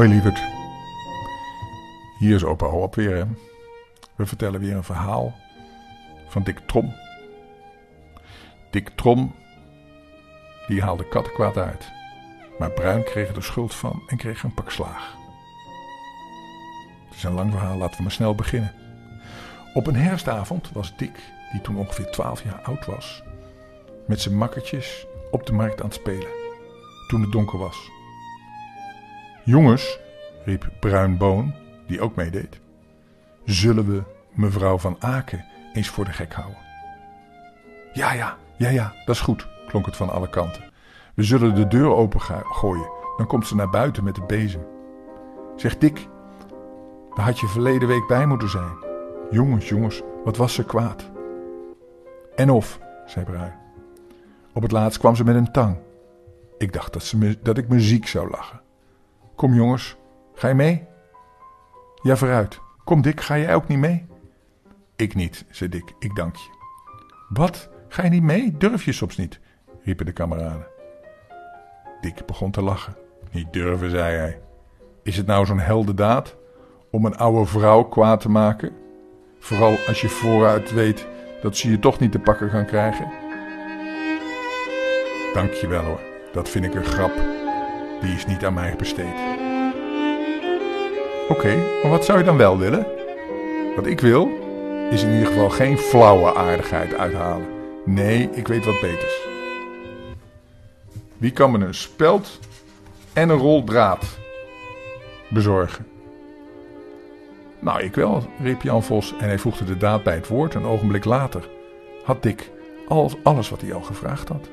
Hoi lieverd. Hier is opa Hoop weer. Hè? We vertellen weer een verhaal van Dick Trom. Dick Trom, die haalde kattenkwaad uit. Maar Bruin kreeg er de schuld van en kreeg een pak slaag. Het is een lang verhaal, laten we maar snel beginnen. Op een herfstavond was Dick, die toen ongeveer 12 jaar oud was, met zijn makkertjes op de markt aan het spelen. Toen het donker was. Jongens, riep Bruin Boon, die ook meedeed, zullen we mevrouw van Aken eens voor de gek houden? Ja, ja, ja, ja, dat is goed, klonk het van alle kanten. We zullen de deur open gooien, dan komt ze naar buiten met de bezem. Zeg Dick, daar had je verleden week bij moeten zijn. Jongens, jongens, wat was ze kwaad. En of, zei Bruin. Op het laatst kwam ze met een tang. Ik dacht dat, ze me, dat ik me ziek zou lachen. Kom jongens, ga je mee? Ja, vooruit. Kom Dick, ga jij ook niet mee? Ik niet, zei Dick, ik dank je. Wat? Ga je niet mee? Durf je soms niet? riepen de kameraden. Dick begon te lachen. Niet durven, zei hij. Is het nou zo'n heldendaad om een oude vrouw kwaad te maken? Vooral als je vooruit weet dat ze je toch niet te pakken kan krijgen. Dank je wel hoor, dat vind ik een grap. Die is niet aan mij besteed. Oké, maar wat zou je dan wel willen? Wat ik wil, is in ieder geval geen flauwe aardigheid uithalen. Nee, ik weet wat beters. Wie kan me een speld en een rol draad bezorgen? Nou, ik wel, riep Jan Vos en hij voegde de daad bij het woord. Een ogenblik later had Dick alles, alles wat hij al gevraagd had.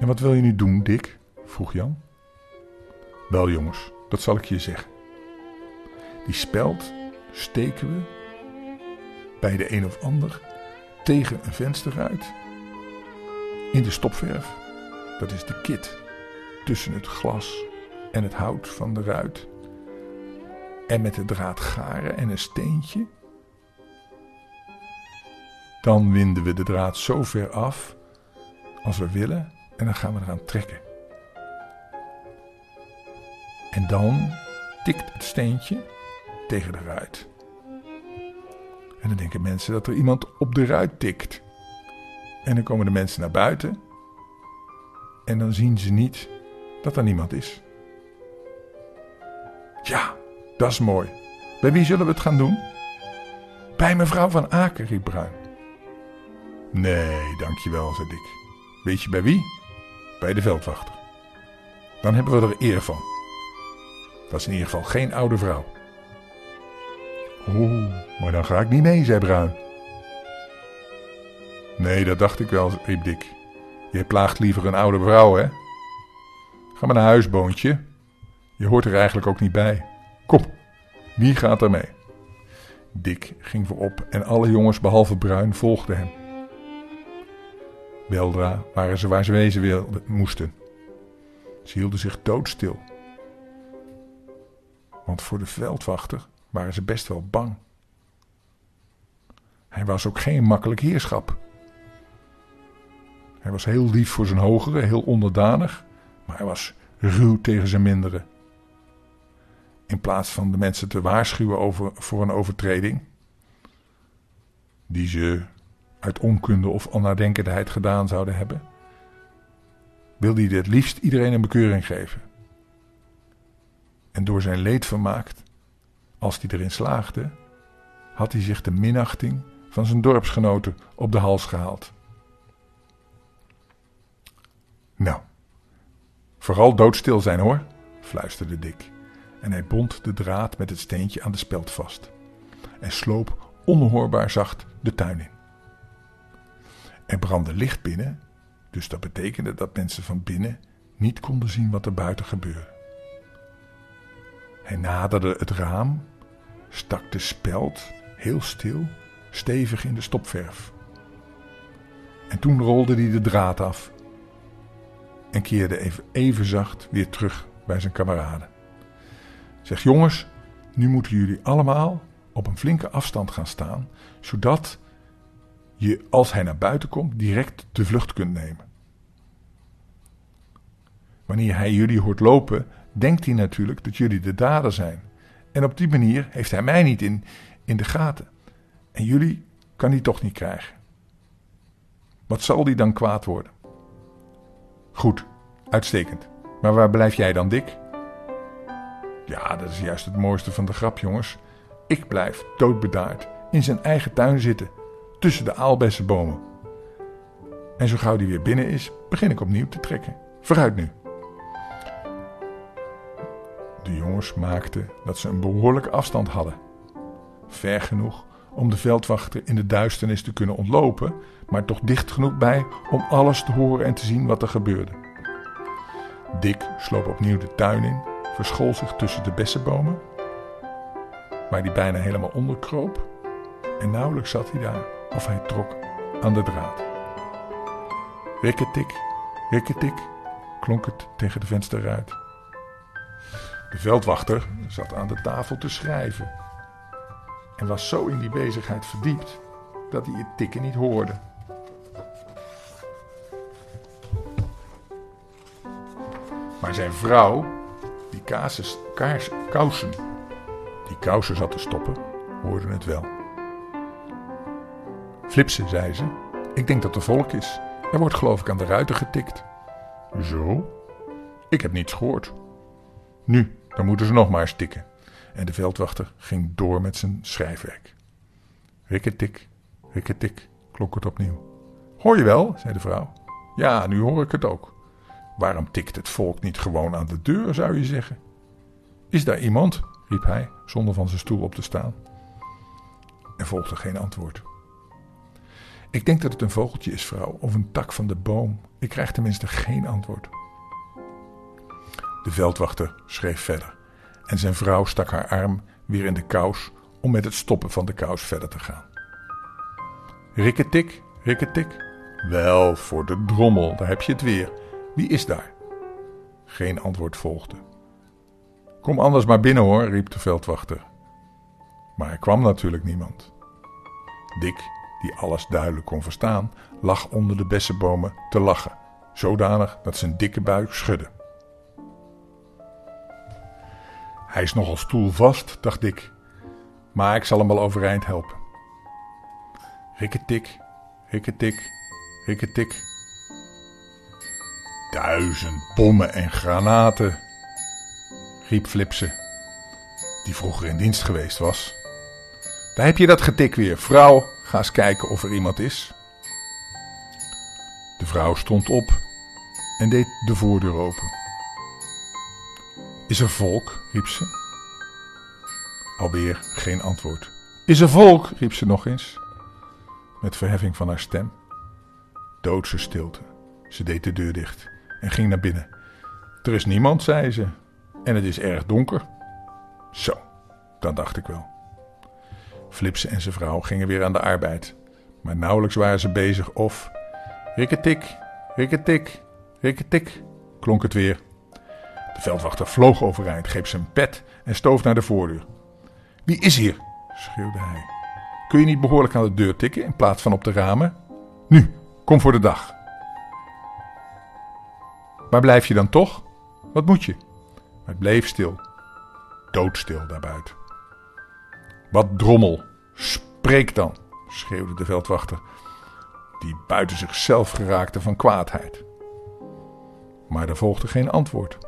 En wat wil je nu doen, Dick? vroeg Jan. Wel, jongens, dat zal ik je zeggen. Die speld steken we bij de een of ander tegen een vensterruit in de stopverf. Dat is de kit tussen het glas en het hout van de ruit. En met de draad garen en een steentje. Dan winden we de draad zo ver af als we willen en dan gaan we eraan trekken. En dan tikt het steentje tegen de ruit. En dan denken mensen dat er iemand op de ruit tikt. En dan komen de mensen naar buiten. En dan zien ze niet dat er niemand is. Ja, dat is mooi. Bij wie zullen we het gaan doen? Bij mevrouw van Aken, riep Bruin. Nee, dankjewel, zei Dick. Weet je bij wie? Bij de veldwachter. Dan hebben we er eer van. Dat is in ieder geval geen oude vrouw. Oeh, maar dan ga ik niet mee, zei Bruin. Nee, dat dacht ik wel, riep Dick. Je plaagt liever een oude vrouw, hè? Ga maar naar huis, Boontje. Je hoort er eigenlijk ook niet bij. Kom, wie gaat er mee? Dick ging voorop en alle jongens behalve Bruin volgden hem. Weldra waren ze waar ze wezen wilden, moesten. Ze hielden zich doodstil. Want voor de veldwachter waren ze best wel bang. Hij was ook geen makkelijk heerschap. Hij was heel lief voor zijn hogere, heel onderdanig, maar hij was ruw tegen zijn minderen. In plaats van de mensen te waarschuwen over, voor een overtreding, die ze uit onkunde of onnadenkendheid gedaan zouden hebben, wilde hij het liefst iedereen een bekeuring geven. En door zijn leed vermaakt, als hij erin slaagde, had hij zich de minachting van zijn dorpsgenoten op de hals gehaald. Nou, vooral doodstil zijn hoor, fluisterde Dick. En hij bond de draad met het steentje aan de speld vast. En sloop onhoorbaar zacht de tuin in. Er brandde licht binnen, dus dat betekende dat mensen van binnen niet konden zien wat er buiten gebeurde. Hij naderde het raam, stak de speld heel stil, stevig in de stopverf. En toen rolde hij de draad af en keerde even, even zacht weer terug bij zijn kameraden. Zeg jongens, nu moeten jullie allemaal op een flinke afstand gaan staan, zodat je, als hij naar buiten komt, direct de vlucht kunt nemen. Wanneer hij jullie hoort lopen, denkt hij natuurlijk dat jullie de dader zijn. En op die manier heeft hij mij niet in, in de gaten. En jullie kan hij toch niet krijgen. Wat zal die dan kwaad worden? Goed, uitstekend. Maar waar blijf jij dan, Dick? Ja, dat is juist het mooiste van de grap, jongens. Ik blijf doodbedaard in zijn eigen tuin zitten, tussen de aalbessenbomen. En zo gauw die weer binnen is, begin ik opnieuw te trekken. Vooruit nu. De jongens maakten dat ze een behoorlijke afstand hadden. Ver genoeg om de veldwachter in de duisternis te kunnen ontlopen, maar toch dicht genoeg bij om alles te horen en te zien wat er gebeurde. Dick sloop opnieuw de tuin in, verschool zich tussen de bessenbomen, waar hij bijna helemaal onderkroop, en nauwelijks zat hij daar of hij trok aan de draad. Rikketik, rikketik, klonk het tegen de vensterruit. De veldwachter zat aan de tafel te schrijven en was zo in die bezigheid verdiept dat hij het tikken niet hoorde. Maar zijn vrouw, die kaases, kaars, kousen, die kousen zat te stoppen, hoorde het wel. Flipsen, zei ze, ik denk dat er volk is. Er wordt geloof ik aan de ruiten getikt. Zo? Ik heb niets gehoord. Nu, dan moeten ze nog maar eens tikken. En de veldwachter ging door met zijn schrijfwerk. Rikketik, rikketik, klonk het opnieuw. Hoor je wel, zei de vrouw. Ja, nu hoor ik het ook. Waarom tikt het volk niet gewoon aan de deur, zou je zeggen? Is daar iemand? riep hij, zonder van zijn stoel op te staan. Er volgde geen antwoord. Ik denk dat het een vogeltje is, vrouw, of een tak van de boom. Ik krijg tenminste geen antwoord. De veldwachter schreef verder en zijn vrouw stak haar arm weer in de kous om met het stoppen van de kous verder te gaan. Rikketik, rikketik. Wel, voor de drommel, daar heb je het weer. Wie is daar? Geen antwoord volgde. Kom anders maar binnen hoor, riep de veldwachter. Maar er kwam natuurlijk niemand. Dick, die alles duidelijk kon verstaan, lag onder de bessenbomen te lachen, zodanig dat zijn dikke buik schudde. Hij is nogal stoelvast, dacht ik, maar ik zal hem wel overeind helpen. Rikketik, rikketik, rikketik. Duizend bommen en granaten, riep Flipse, die vroeger in dienst geweest was. Daar heb je dat getik weer. Vrouw, ga eens kijken of er iemand is. De vrouw stond op en deed de voordeur open. Is er volk? riep ze. Alweer geen antwoord. Is er volk? riep ze nog eens, met verheffing van haar stem. Doodse stilte. Ze deed de deur dicht en ging naar binnen. Er is niemand, zei ze, en het is erg donker. Zo, dat dacht ik wel. Flipse en zijn vrouw gingen weer aan de arbeid, maar nauwelijks waren ze bezig of... Rikketik, rikketik, rikketik, klonk het weer. De veldwachter vloog overeind, greep zijn pet en stoof naar de voordeur. Wie is hier? schreeuwde hij. Kun je niet behoorlijk aan de deur tikken in plaats van op de ramen? Nu, kom voor de dag. Waar blijf je dan toch? Wat moet je? Maar het bleef stil. Doodstil daarbuiten. Wat drommel. Spreek dan, schreeuwde de veldwachter, die buiten zichzelf geraakte van kwaadheid. Maar er volgde geen antwoord.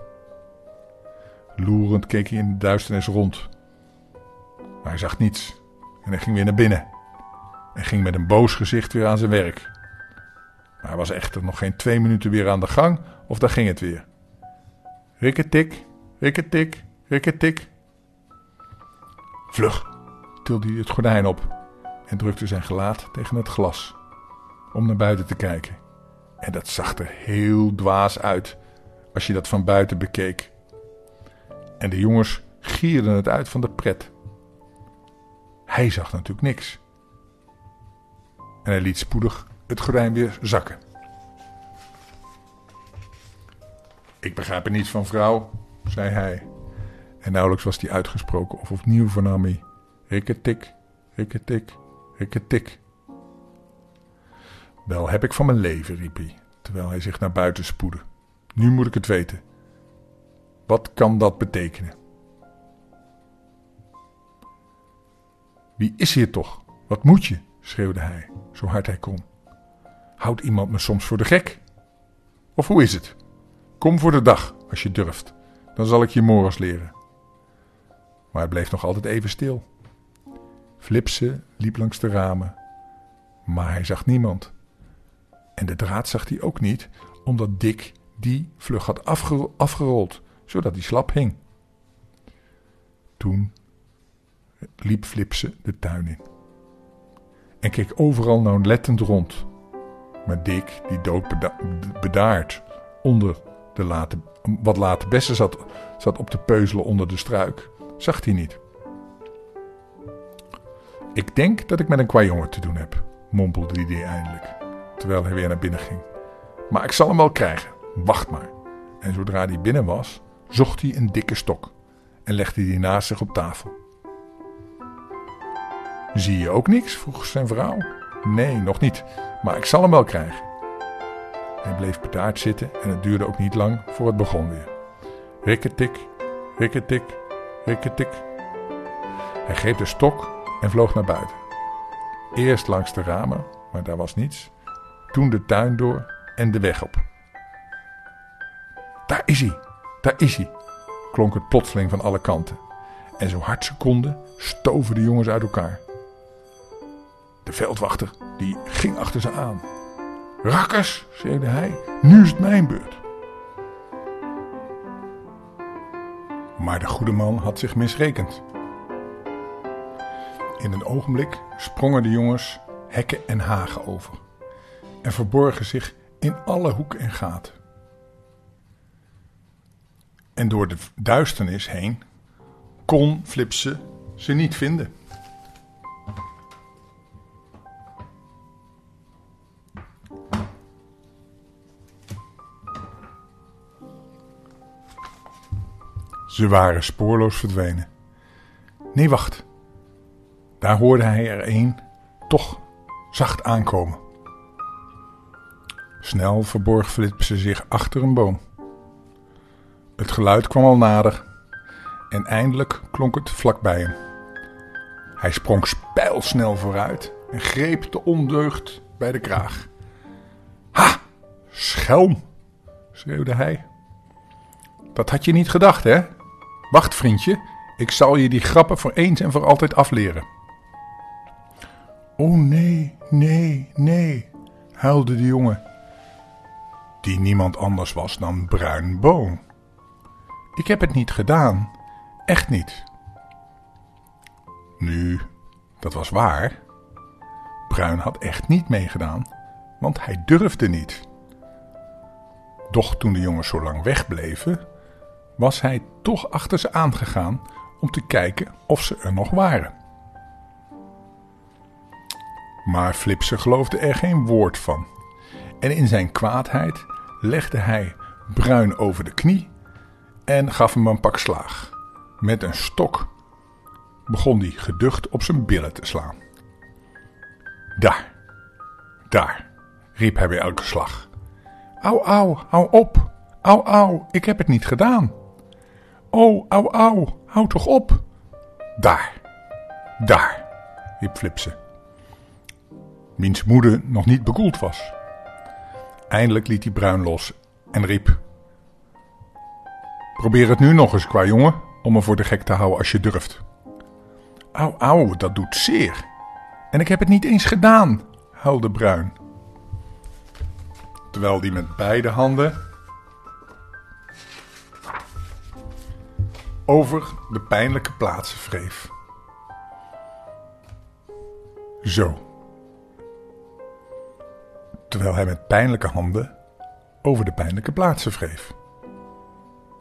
Loerend keek hij in de duisternis rond. Maar hij zag niets en hij ging weer naar binnen. En ging met een boos gezicht weer aan zijn werk. Maar hij was echter nog geen twee minuten weer aan de gang of daar ging het weer. Rikketik, rikketik, rikketik. Vlug tilde hij het gordijn op en drukte zijn gelaat tegen het glas om naar buiten te kijken. En dat zag er heel dwaas uit als je dat van buiten bekeek. En de jongens gierden het uit van de pret. Hij zag natuurlijk niks. En hij liet spoedig het gordijn weer zakken. Ik begrijp er niets van, vrouw, zei hij. En nauwelijks was hij uitgesproken of opnieuw vernam hij: Rikketik, rikketik, rikketik. Wel heb ik van mijn leven, riep hij, terwijl hij zich naar buiten spoedde. Nu moet ik het weten. Wat kan dat betekenen? Wie is hier toch? Wat moet je? schreeuwde hij, zo hard hij kon. Houdt iemand me soms voor de gek? Of hoe is het? Kom voor de dag, als je durft. Dan zal ik je morgens leren. Maar hij bleef nog altijd even stil. Flipse liep langs de ramen, maar hij zag niemand. En de draad zag hij ook niet, omdat Dick die vlug had afgerold, zodat hij slap hing. Toen liep Flipse de tuin in en keek overal nauwlettend rond. Maar Dick, die doodbedaard onder de late, wat late bessen zat, zat op te peuzelen onder de struik, zag hij niet. Ik denk dat ik met een kwajongen te doen heb, mompelde hij eindelijk, terwijl hij weer naar binnen ging. Maar ik zal hem wel krijgen, wacht maar. En zodra hij binnen was, zocht hij een dikke stok en legde die naast zich op tafel. Zie je ook niks? vroeg zijn vrouw. Nee, nog niet, maar ik zal hem wel krijgen. Hij bleef bedaard zitten en het duurde ook niet lang voor het begon weer. Rikketik, rikketik, rikketik. Hij greep de stok en vloog naar buiten. Eerst langs de ramen, maar daar was niets. Toen de tuin door en de weg op. Daar is hij, daar is hij, klonk het plotseling van alle kanten. En zo hard ze konden, stoven de jongens uit elkaar. De veldwachter die ging achter ze aan. Rakkers, schreeuwde hij, nu is het mijn beurt. Maar de goede man had zich misrekend. In een ogenblik sprongen de jongens hekken en hagen over en verborgen zich in alle hoeken en gaten. En door de duisternis heen kon Flipse ze niet vinden. Ze waren spoorloos verdwenen. Nee, wacht. Daar hoorde hij er een toch zacht aankomen. Snel verborg Flipse zich achter een boom. Het geluid kwam al nader en eindelijk klonk het vlakbij hem. Hij sprong spijlsnel vooruit en greep de ondeugd bij de kraag. Ha, schelm, schreeuwde hij. Dat had je niet gedacht, hè? Wacht, vriendje, ik zal je die grappen voor eens en voor altijd afleren. Oh nee, nee, nee, huilde de jongen, die niemand anders was dan Bruin Boon. Ik heb het niet gedaan, echt niet. Nu, dat was waar. Bruin had echt niet meegedaan, want hij durfde niet. Doch toen de jongens zo lang wegbleven, was hij toch achter ze aangegaan om te kijken of ze er nog waren. Maar Flipse geloofde er geen woord van. En in zijn kwaadheid legde hij Bruin over de knie en gaf hem een pak slaag. Met een stok begon hij geducht op zijn billen te slaan. Daar, daar, riep hij bij elke slag. Au, au, hou op. Au, au, ik heb het niet gedaan. Oh, au, au, hou toch op. Daar, daar, riep Flipse. Wiens moeder nog niet bekoeld was. Eindelijk liet hij Bruin los en riep. Probeer het nu nog eens, qua jongen, om me voor de gek te houden als je durft. Au, au, dat doet zeer. En ik heb het niet eens gedaan, huilde Bruin. Terwijl hij met beide handen over de pijnlijke plaatsen wreef. Zo. Terwijl hij met pijnlijke handen over de pijnlijke plaatsen wreef.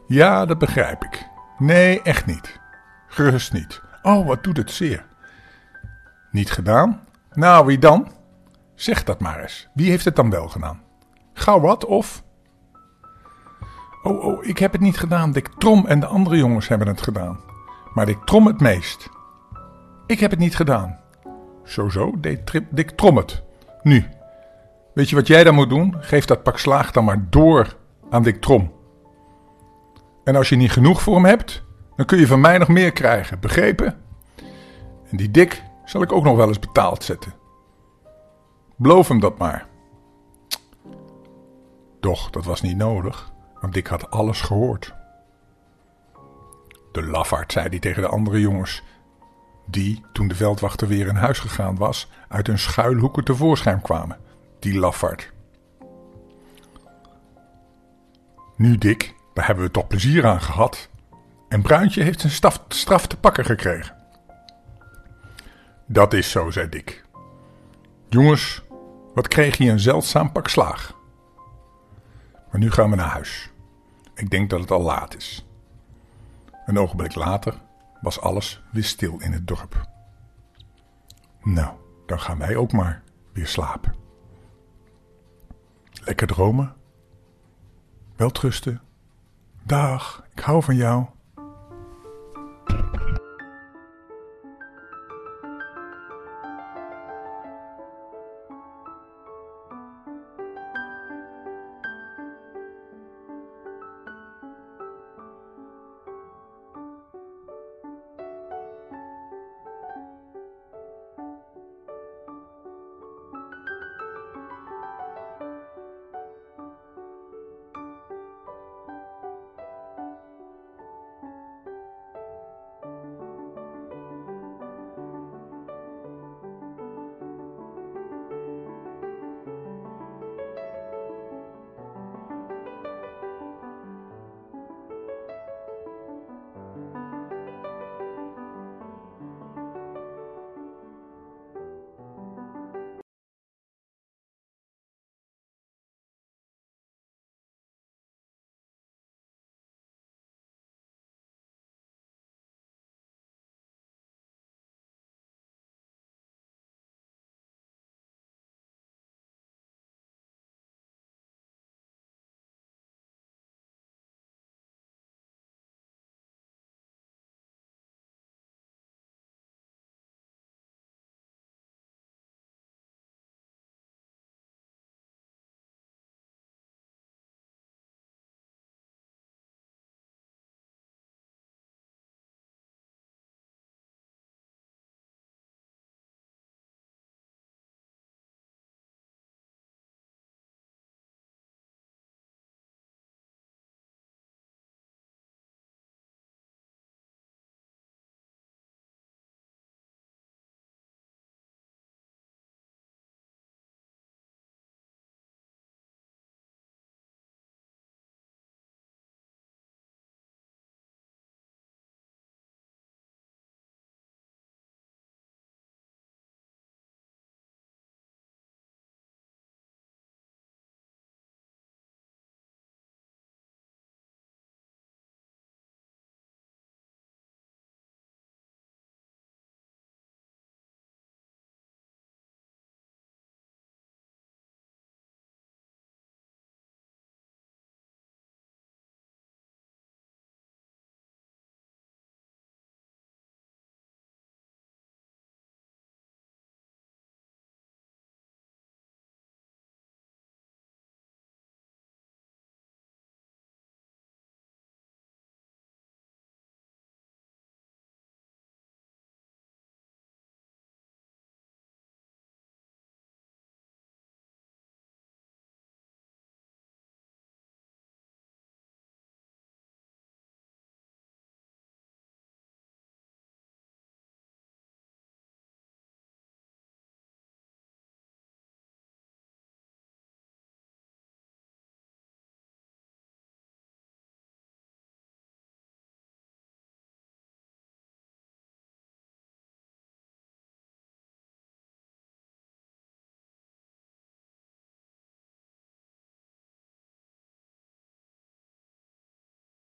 Ja, dat begrijp ik. Nee, echt niet. Gerust niet. Oh, wat doet het zeer. Niet gedaan? Nou, wie dan? Zeg dat maar eens. Wie heeft het dan wel gedaan? Gauw wat, of... Oh, oh, ik heb het niet gedaan. Dick Trom en de andere jongens hebben het gedaan. Maar Dick Trom het meest. Ik heb het niet gedaan. Zo, zo, deed Dick Trom het. Nu, weet je wat jij dan moet doen? Geef dat pak slaag dan maar door aan Dick Trom. En als je niet genoeg voor hem hebt, dan kun je van mij nog meer krijgen, begrepen? En die dik zal ik ook nog wel eens betaald zetten. Beloof hem dat maar. Doch, dat was niet nodig, want Dick had alles gehoord. De lafaard, zei hij tegen de andere jongens, die, toen de veldwachter weer in huis gegaan was, uit hun schuilhoeken tevoorschijn kwamen. Die lafaard. Nu, Dick, daar hebben we toch plezier aan gehad. En Bruintje heeft zijn staf, straf te pakken gekregen. Dat is zo, zei Dick. Jongens, wat kreeg je een zeldzaam pak slaag. Maar nu gaan we naar huis. Ik denk dat het al laat is. Een ogenblik later was alles weer stil in het dorp. Nou, dan gaan wij ook maar weer slapen. Lekker dromen. Weltrusten. Dag, ik hou van jou.